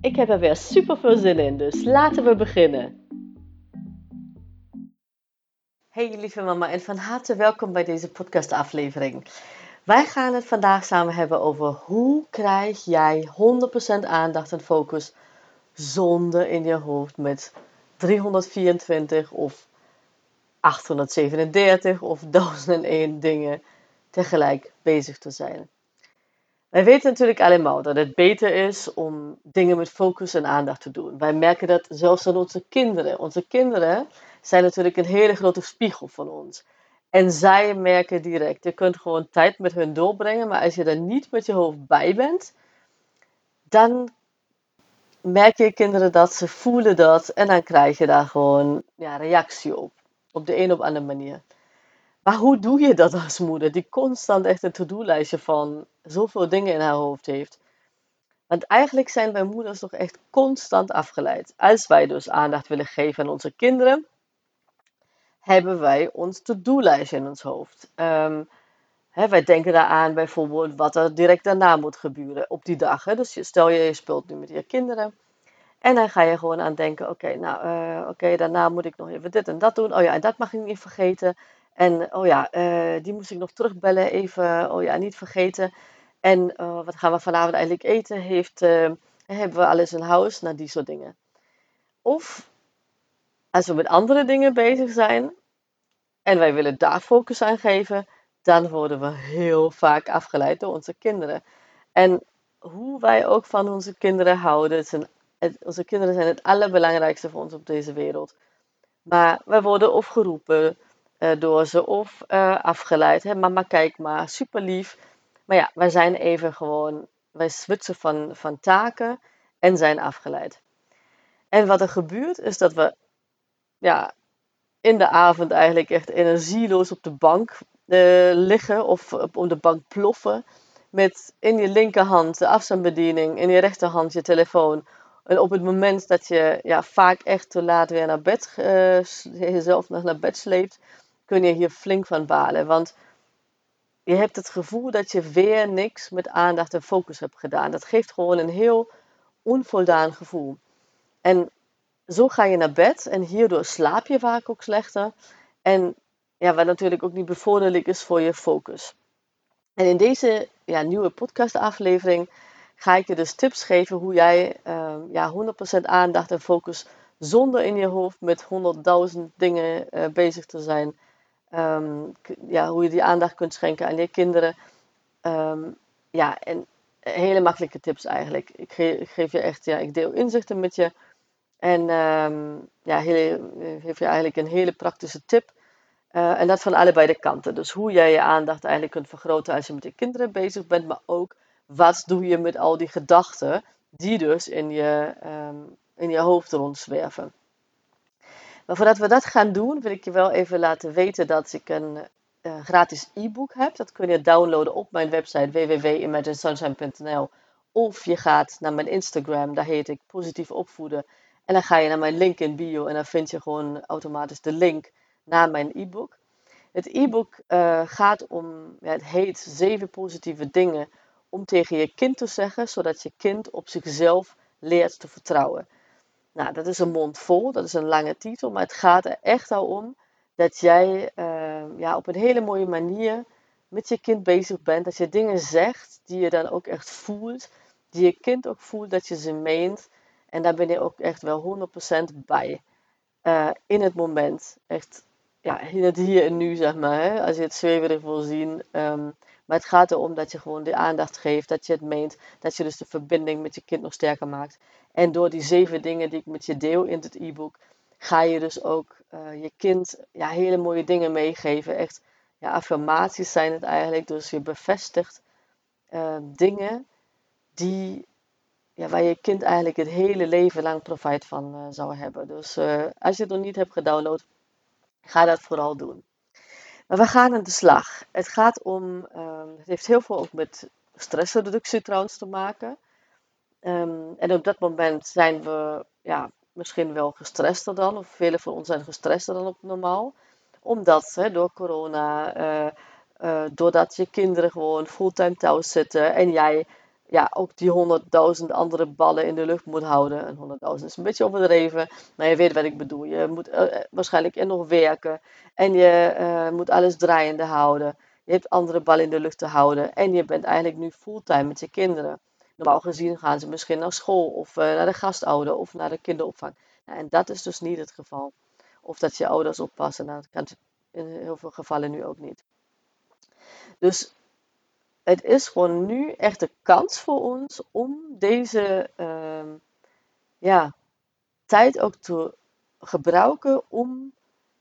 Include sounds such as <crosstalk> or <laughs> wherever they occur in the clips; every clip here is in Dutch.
Ik heb er weer super veel zin in, dus laten we beginnen. Hey lieve mama en van harte welkom bij deze podcastaflevering. Wij gaan het vandaag samen hebben over hoe krijg jij 100% aandacht en focus zonder in je hoofd met 324 of 837 of 1001 dingen tegelijk bezig te zijn. Wij weten natuurlijk allemaal dat het beter is om dingen met focus en aandacht te doen. Wij merken dat zelfs aan onze kinderen. Onze kinderen zijn natuurlijk een hele grote spiegel van ons. En zij merken direct, je kunt gewoon tijd met hun doorbrengen, maar als je er niet met je hoofd bij bent, dan merk je kinderen dat, ze voelen dat en dan krijg je daar gewoon ja, reactie op. Op de een of andere manier. Maar hoe doe je dat als moeder die constant echt een to-do-lijstje van zoveel dingen in haar hoofd heeft? Want eigenlijk zijn wij moeders toch echt constant afgeleid. Als wij dus aandacht willen geven aan onze kinderen, hebben wij ons to-do-lijstje in ons hoofd. Um, hè, wij denken daaraan bijvoorbeeld wat er direct daarna moet gebeuren op die dag. Hè. Dus stel je, je speelt nu met je kinderen. En dan ga je gewoon aan denken, oké, nou, uh, oké, daarna moet ik nog even dit en dat doen. Oh ja, en dat mag ik niet vergeten. En oh ja, uh, die moest ik nog terugbellen, even, oh ja, niet vergeten. En uh, wat gaan we vanavond eigenlijk eten? Heeft, uh, hebben we alles in huis? Nou, die soort dingen. Of als we met andere dingen bezig zijn en wij willen daar focus aan geven, dan worden we heel vaak afgeleid door onze kinderen. En hoe wij ook van onze kinderen houden, onze kinderen zijn het allerbelangrijkste voor ons op deze wereld. Maar wij worden of geroepen uh, door ze of uh, afgeleid. Hè? Mama, kijk maar, super lief. Maar ja, wij zijn even gewoon, wij switchen van, van taken en zijn afgeleid. En wat er gebeurt is dat we ja, in de avond eigenlijk echt energieloos op de bank uh, liggen of op de bank ploffen. Met in je linkerhand de afstandsbediening, in je rechterhand je telefoon. En op het moment dat je ja, vaak echt te laat weer naar bed, jezelf nog naar bed sleept, kun je hier flink van balen. Want je hebt het gevoel dat je weer niks met aandacht en focus hebt gedaan. Dat geeft gewoon een heel onvoldaan gevoel. En zo ga je naar bed en hierdoor slaap je vaak ook slechter. En ja, wat natuurlijk ook niet bevorderlijk is voor je focus. En in deze ja, nieuwe podcastaflevering ga ik je dus tips geven hoe jij uh, ja, 100% aandacht en focus zonder in je hoofd met 100.000 dingen uh, bezig te zijn Um, ja, hoe je die aandacht kunt schenken aan je kinderen. Um, ja, en hele makkelijke tips eigenlijk. Ik, ge ik, geef je echt, ja, ik deel inzichten met je. En um, ja, hele, geef je eigenlijk een hele praktische tip. Uh, en dat van allebei de kanten. Dus hoe jij je aandacht eigenlijk kunt vergroten als je met je kinderen bezig bent. Maar ook wat doe je met al die gedachten die dus in je, in je hoofd rondzwerven. Maar voordat we dat gaan doen, wil ik je wel even laten weten dat ik een uh, gratis e-book heb. Dat kun je downloaden op mijn website www.imaginesunshine.nl of je gaat naar mijn Instagram, daar heet ik Positief Opvoeden. En dan ga je naar mijn link in bio en dan vind je gewoon automatisch de link naar mijn e-book. Het e-book uh, gaat om, ja, het heet zeven positieve dingen om tegen je kind te zeggen, zodat je kind op zichzelf leert te vertrouwen. Nou, dat is een mond vol, dat is een lange titel, maar het gaat er echt al om dat jij uh, ja, op een hele mooie manier met je kind bezig bent. Dat je dingen zegt die je dan ook echt voelt, die je kind ook voelt dat je ze meent. En daar ben je ook echt wel 100% bij. Uh, in het moment. Echt ja, in het hier en nu, zeg maar. Hè? Als je het zweverig wil zien. Um, maar het gaat erom dat je gewoon de aandacht geeft, dat je het meent, dat je dus de verbinding met je kind nog sterker maakt. En door die zeven dingen die ik met je deel in het e-book, ga je dus ook uh, je kind ja, hele mooie dingen meegeven. Echt, ja, affirmaties zijn het eigenlijk. Dus je bevestigt uh, dingen die ja, waar je kind eigenlijk het hele leven lang profijt van uh, zou hebben. Dus als je het nog niet hebt gedownload, ga dat vooral doen. Maar we gaan aan de slag. Het gaat om, um, het heeft heel veel ook met stressreductie trouwens te maken. Um, en op dat moment zijn we ja, misschien wel gestrester dan, of velen van ons zijn gestrester dan op normaal. Omdat hè, door corona, uh, uh, doordat je kinderen gewoon fulltime thuis zitten en jij ja, ook die honderdduizend andere ballen in de lucht moet houden. En honderdduizend is een beetje overdreven, maar je weet wat ik bedoel. Je moet uh, waarschijnlijk nog werken en je moet alles draaiende houden. Je hebt andere ballen in de lucht te houden en je bent eigenlijk nu fulltime met je kinderen. Normaal gezien gaan ze misschien naar school of uh, naar de gastouder of naar de kinderopvang. Nou, en dat is dus niet het geval. Of dat je ouders oppassen, nou, dat kan in heel veel gevallen nu ook niet. Dus het is gewoon nu echt de kans voor ons om deze uh, ja, tijd ook te gebruiken om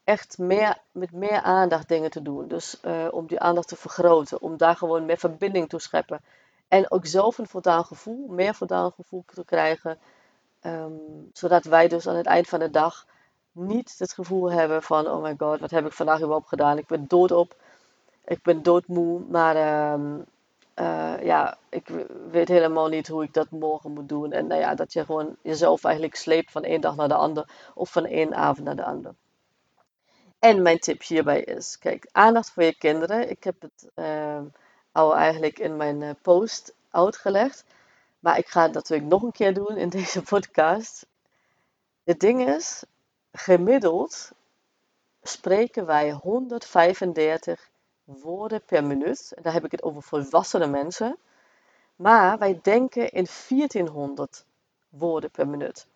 echt meer, met meer aandacht dingen te doen. Dus uh, om die aandacht te vergroten, om daar gewoon meer verbinding te scheppen. En ook zelf een voldaan gevoel, meer voldaan gevoel te krijgen. Um, zodat wij dus aan het eind van de dag niet het gevoel hebben van, oh my god, wat heb ik vandaag überhaupt gedaan? Ik ben doodop, ik ben doodmoe, maar um, uh, ja, ik weet helemaal niet hoe ik dat morgen moet doen. En nou ja, dat je gewoon jezelf eigenlijk sleept van één dag naar de ander of van één avond naar de ander. En mijn tip hierbij is, kijk, aandacht voor je kinderen. Ik heb het uh, al eigenlijk in mijn uh, post uitgelegd. Maar ik ga het natuurlijk nog een keer doen in deze <laughs> podcast. Het ding is, gemiddeld spreken wij 135 woorden per minuut. En daar heb ik het over volwassene mensen. Maar wij denken in 1400 woorden per minuut.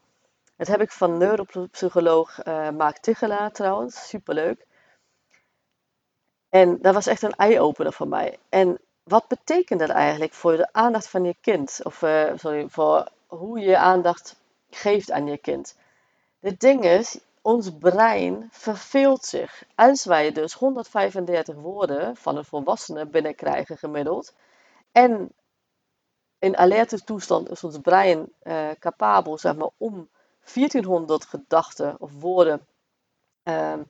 Dat heb ik van neuropsycholoog uh, Mark Tigelaar trouwens. Superleuk. En dat was echt een eye-opener voor mij. En wat betekent dat eigenlijk voor de aandacht van je kind? Of uh, sorry, voor hoe je aandacht geeft aan je kind? Het ding is, ons brein verveelt zich. Als wij dus 135 woorden van een volwassene binnenkrijgen gemiddeld. En in alerte toestand is ons brein uh, capabel zeg maar, om 1400 gedachten of woorden um,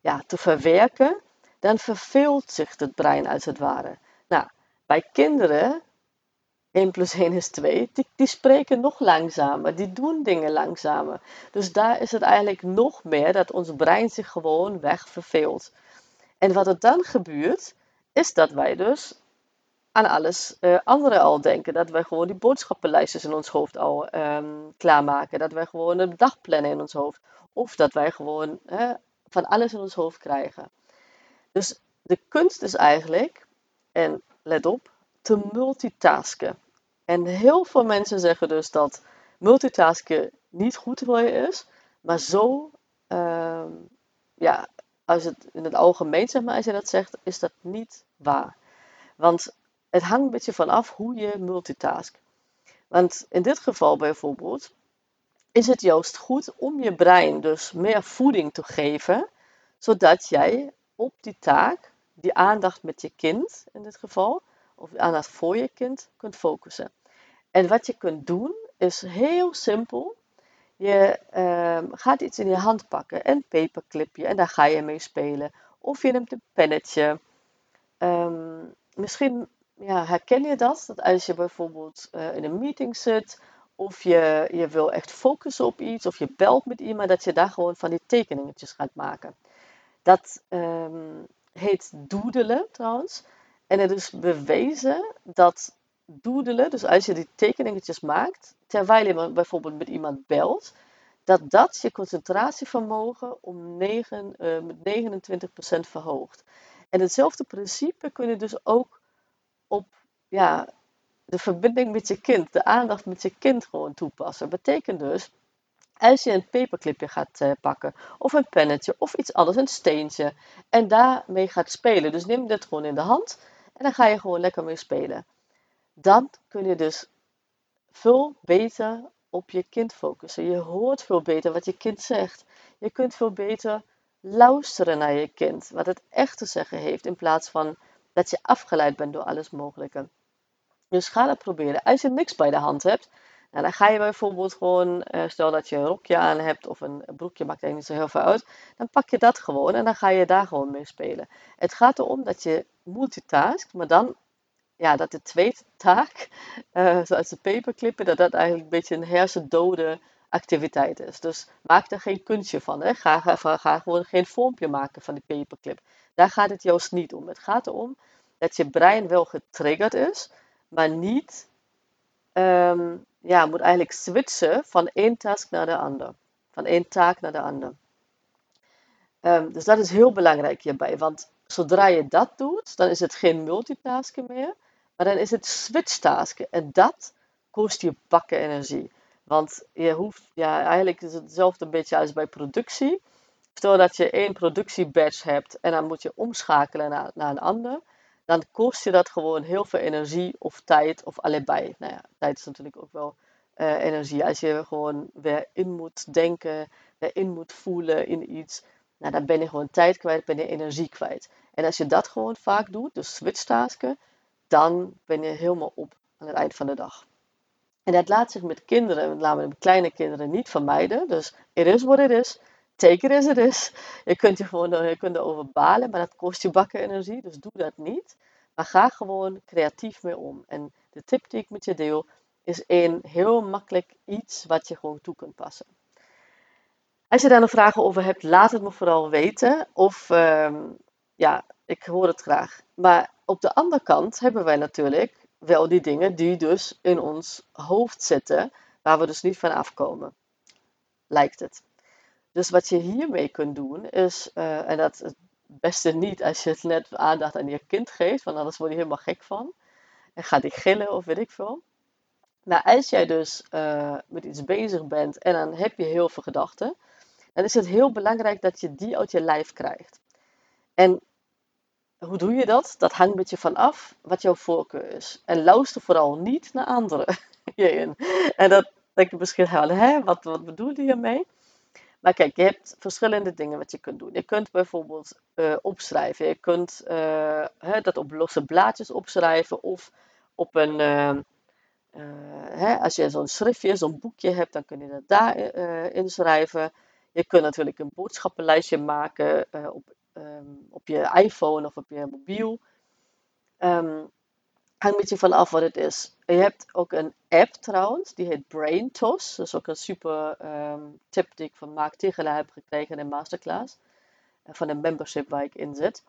ja, te verwerken. Dan verveelt zich het brein als het ware. Nou, bij kinderen 1 plus 1 is 2, die, die, spreken nog langzamer, die doen dingen langzamer. Dus daar is het eigenlijk nog meer dat ons brein zich gewoon weg verveelt. En wat er dan gebeurt, is dat wij dus aan alles uh, andere al denken. Dat wij gewoon die boodschappenlijstjes in ons hoofd al um, klaarmaken. Dat wij gewoon een dag plannen in ons hoofd. Of dat wij gewoon uh, van alles in ons hoofd krijgen. Dus de kunst is eigenlijk, en let op, te multitasken. En heel veel mensen zeggen dus dat multitasken niet goed voor je is. Maar zo, uh, ja, als het in het algemeen zeg maar, als je dat zegt, is dat niet waar. Want het hangt een beetje vanaf hoe je multitask. Want in dit geval bijvoorbeeld is het juist goed om je brein dus meer voeding te geven, zodat jij op die taak, die aandacht met je kind in dit geval, of aandacht voor je kind, kunt focussen. En wat je kunt doen is heel simpel. Je uh, gaat iets in je hand pakken, een paperclipje, en daar ga je mee spelen. Of je neemt een pennetje. Um, misschien ja, herken je dat, dat als je bijvoorbeeld uh, in een meeting zit, of je, je wil echt focussen op iets, of je belt met iemand, dat je daar gewoon van die tekeningetjes gaat maken. Dat um, heet doodelen trouwens. En het is bewezen dat doodelen, dus als je die tekeningetjes maakt, terwijl je bijvoorbeeld met iemand belt, dat dat je concentratievermogen om 9, uh, met 29% verhoogt. En hetzelfde principe kun je dus ook op ja, de verbinding met je kind, de aandacht met je kind gewoon toepassen. Dat betekent dus, als je een paperclipje gaat uh, pakken, of een pennetje, of iets anders, een steentje, en daarmee gaat spelen. Dus neem dit gewoon in de hand en dan ga je gewoon lekker mee spelen dan kun je dus veel beter op je kind focussen. Je hoort veel beter wat je kind zegt. Je kunt veel beter luisteren naar je kind, wat het echt te zeggen heeft, in plaats van dat je afgeleid bent door alles mogelijke. Dus ga dat proberen. Als je niks bij de hand hebt, Nou, dan ga je bijvoorbeeld gewoon, uh, stel dat je een rokje aan hebt of een broekje, maakt eigenlijk niet zo heel veel uit. Dan pak je dat gewoon en dan ga je daar gewoon mee spelen. Het gaat erom dat je multitask, maar dan ja, dat de tweede <laughs> taak, uh, zoals de paperclippen, dat dat eigenlijk een beetje een hersendode activiteit is. Dus maak er geen kunstje van. Hè. Ga, ga, ga gewoon geen vormpje maken van die paperclip. Daar gaat het juist niet om. Het gaat erom dat je brein wel getriggerd is, maar niet ehm, ja, moet eigenlijk switchen van één task naar de ander. Van één taak naar de ander. Um, dus dat is heel belangrijk hierbij. Want zodra je dat doet, dan is het geen multitasken meer, maar dan is het switchtasken. En dat kost je bakken energie. Want je hoeft, ja, eigenlijk is het hetzelfde een beetje als bij productie. Stel dat je één productiebatch hebt en dan moet je omschakelen naar, naar een ander. Dan kost je dat gewoon heel veel energie of tijd of allebei. Nou ja, tijd is natuurlijk ook wel uh, energie. Als je gewoon weer in moet denken, weer in moet voelen in iets. Nou, dan ben je gewoon tijd kwijt, ben je energie kwijt. En als je dat gewoon vaak doet, dus switchtasken, dan ben je helemaal op aan het eind van de dag. En dat laat zich met kinderen, met name met kleine kinderen, niet vermijden. Dus it is what it is. Take it as it is. Je kunt je gewoon je kunt erover balen, maar dat kost je bakken energie. Dus doe dat niet. Maar ga gewoon creatief mee om. En de tip die ik met je deel, is één heel makkelijk iets wat je gewoon toe kunt passen. Als je daar nog vragen over hebt, laat het me vooral weten. Of ehm, ja, ik hoor het graag. Maar op de andere kant hebben wij natuurlijk wel die dingen die dus in ons hoofd zitten, waar we dus niet van afkomen. Lijkt het. Dus wat je hiermee kunt doen is, uh, en dat het beste niet als je het net aandacht aan je kind geeft, want anders word je helemaal gek van. En gaat die gillen of weet ik veel. Maar als jij dus uh, met iets bezig bent en dan heb je heel veel gedachten, dan is het heel belangrijk dat je die uit je lijf krijgt. En hoe doe je dat? Dat hangt met je van af wat jouw voorkeur is. En luister vooral niet naar anderen <laughs> hierin. En dat denk je misschien wel, hè, wat, wat bedoel je hiermee? Maar kijk, je hebt verschillende dingen wat je kunt doen. Je kunt bijvoorbeeld uh, opschrijven. Je kunt uh, hè, dat op losse blaadjes opschrijven of op een. Uh, hè, als je zo'n schriftje, zo'n boekje hebt, dan kun je dat daar inschrijven. Je kunt natuurlijk een boodschappenlijstje maken op Ehm, op je iPhone of op je mobiel. Um, hangt een beetje vanaf wat het is. Je hebt ook een app trouwens, die heet BrainTos. Dat is ook een super ehm, tip die ik van Mark Tigelaar heb gekregen in een masterclass. Van een membership waar ik in zit.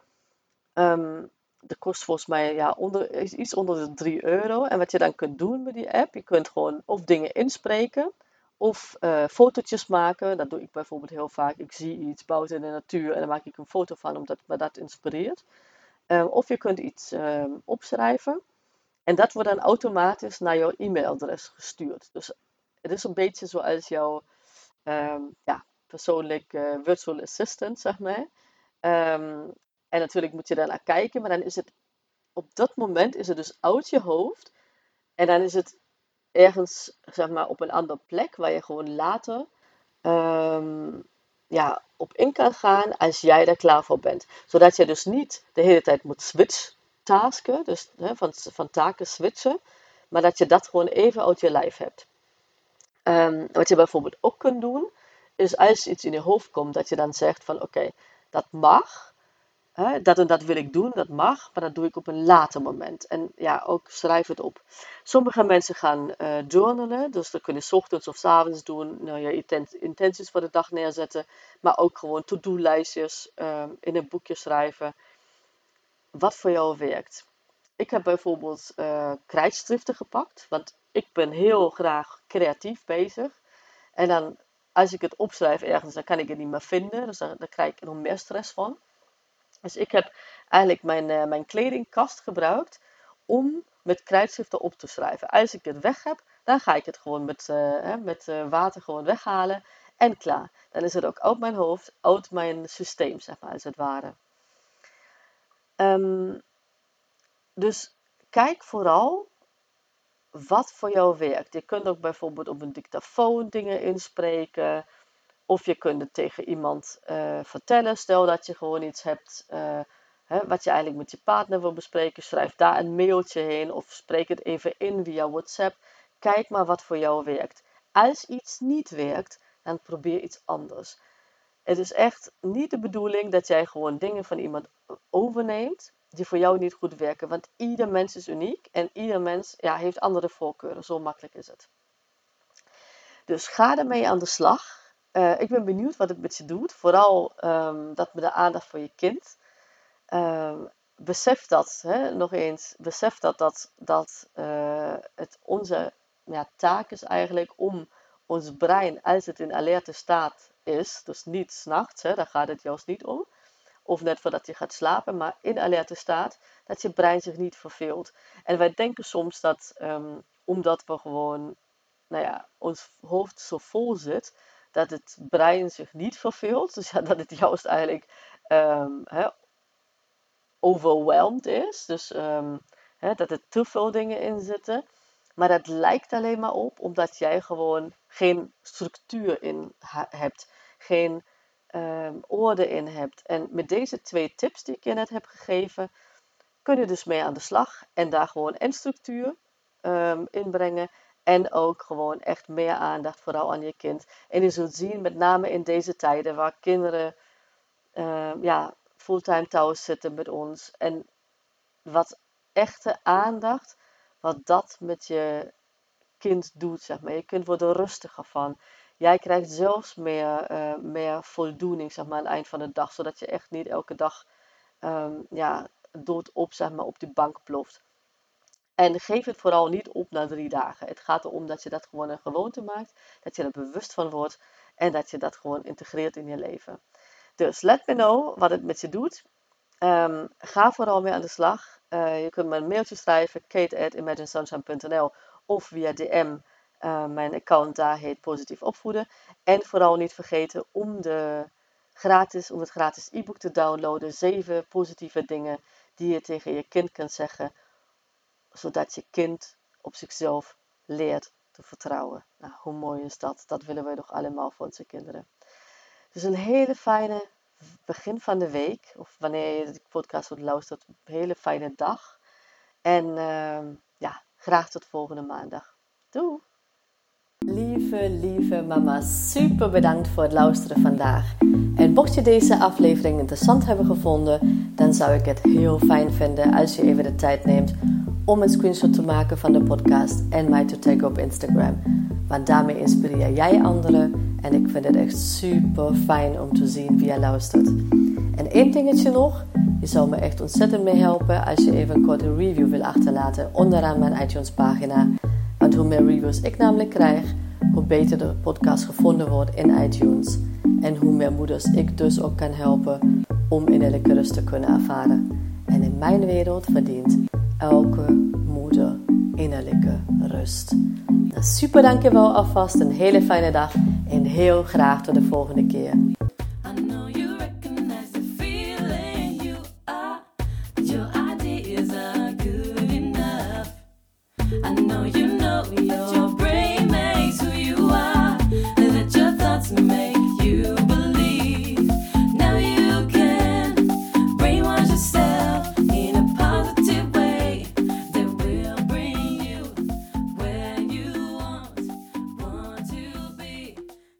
Um, dat kost volgens mij ja, onder, iets onder de 3 euro. En wat je dan kunt doen met die app, je kunt gewoon of dingen inspreken of uh, fotootjes maken. Dat doe ik bijvoorbeeld heel vaak. Ik zie iets buiten in de natuur en dan maak ik een foto van omdat me dat inspireert. Uh, of je kunt iets opschrijven. En dat wordt dan automatisch naar jouw e-mailadres gestuurd. Dus het is een beetje zoals jouw um, ja, persoonlijk virtual assistant, zeg maar. Um, en natuurlijk moet je daar naar kijken, maar dan is het op dat moment is het dus uit je hoofd. En dan is het ergens zeg maar, op een andere plek waar je gewoon later um, ja, op in kan gaan als jij er klaar voor bent. Zodat je dus niet de hele tijd moet switch tasken, dus hè, van, van taken switchen, maar dat je dat gewoon even uit je lijf hebt. Um, wat je bijvoorbeeld ook kunt doen, is als iets in je hoofd komt, dat je dan zegt van oké, dat mag, dat en dat wil ik doen, dat mag, maar dat doe ik op een later moment. En ja, ook schrijf het op. Sommige mensen gaan uh, journalen, dus dat kunnen je ochtends of s avonds doen, nou, je intenties voor de dag neerzetten, maar ook gewoon to-do-lijstjes ehm, in een boekje schrijven. Wat voor jou werkt. Ik heb bijvoorbeeld uh, krijtstriften gepakt, want ik ben heel graag creatief bezig. En dan, als ik het opschrijf ergens, dan kan ik het niet meer vinden, dus daar krijg ik nog meer stress van. Dus ik heb eigenlijk mijn, uh, mijn kledingkast gebruikt om met krijtschriften op te schrijven. Als ik het weg heb, dan ga ik het gewoon met, uh, met uh, water gewoon weghalen en klaar. Dan is het ook uit mijn hoofd, uit mijn systeem, zeg maar, als het ware. Um, dus kijk vooral wat voor jou werkt. Je kunt ook bijvoorbeeld op een dictafoon dingen inspreken. Of je kunt het tegen iemand uh, vertellen. Stel dat je gewoon iets hebt uh, hè, wat je eigenlijk met je partner wil bespreken. Schrijf daar een mailtje heen of spreek het even in via WhatsApp. kijk maar wat voor jou werkt. Als iets niet werkt, dan probeer iets anders. Het is echt niet de bedoeling dat jij gewoon dingen van iemand overneemt die voor jou niet goed werken. Want ieder mens is uniek en ieder mens ja, heeft andere voorkeuren. Zo makkelijk is het. Dus ga ermee aan de slag. Uh, ik ben benieuwd wat het met je doet. Vooral um, dat met de aandacht voor je kind. Um, besef dat, hè, nog eens, besef dat, dat, dat uh, het onze ja, taak is eigenlijk om ons brein, als het in alerte staat is, dus niet s'nachts, daar gaat het juist niet om, of net voordat je gaat slapen, maar in alerte staat, dat je brein zich niet verveelt. En wij denken soms dat, um, omdat we gewoon, nou ja, ons hoofd zo vol zit, dat het brein zich niet verveelt. <laughs> Dus ja, dat het juist eigenlijk um, overwhelmed is. Dus um, dat er te veel dingen in zitten. Maar dat lijkt alleen maar op omdat jij gewoon geen structuur in hebt. Geen um, orde in hebt. En met deze twee tips die ik je net heb gegeven, kun je dus mee aan de slag. En daar gewoon en structuur um, in brengen. En ook gewoon echt meer aandacht vooral aan je kind. En je zult zien, met name in deze tijden waar kinderen ja, fulltime thuis zitten met ons. En wat echte aandacht, wat dat met je kind doet, zeg maar. Je kind wordt er rustiger van. Jij krijgt zelfs meer, uh, meer voldoening, zeg maar, aan het eind van de dag. Zodat je echt niet elke dag um, ja, doodop, zeg maar, op die bank ploft. En geef het vooral niet op na drie dagen. Het gaat erom dat je dat gewoon een gewoonte maakt. Dat je er bewust van wordt. En dat je dat gewoon integreert in je leven. Dus let me know wat het met je doet. Um, ga vooral mee aan de slag. Uh, je kunt me een mailtje schrijven, kate.imaginesunshine.nl of via DM. Uh, mijn account daar heet Positief Opvoeden. En vooral niet vergeten om, de gratis, om het gratis e-book te downloaden. Zeven positieve dingen die je tegen je kind kunt zeggen. Zodat je kind op zichzelf leert te vertrouwen. Nou, hoe mooi is dat? Dat willen wij toch allemaal voor onze kinderen. Dus een hele fijne begin van de week. Of wanneer je de podcast wordt luistert, een hele fijne dag. En ja, graag tot volgende maandag. Doei! Lieve, lieve mama, super bedankt voor het luisteren vandaag. En mocht je deze aflevering interessant hebben gevonden, dan zou ik het heel fijn vinden als je even de tijd neemt om een screenshot te maken van de podcast en mij te taggen op Instagram. Want daarmee inspireer jij anderen en ik vind het echt super fijn om te zien wie jij luistert. En één dingetje nog, je zou me echt ontzettend mee helpen als je even een korte review wil achterlaten onderaan mijn iTunes pagina. Want hoe meer reviews ik namelijk krijg, hoe beter de podcast gevonden wordt in iTunes. En hoe meer moeders ik dus ook kan helpen om innerlijke rust te kunnen ervaren. En in mijn wereld verdient elke moeder innerlijke rust. Nou, super dankjewel alvast, een hele fijne dag en heel graag tot de volgende keer.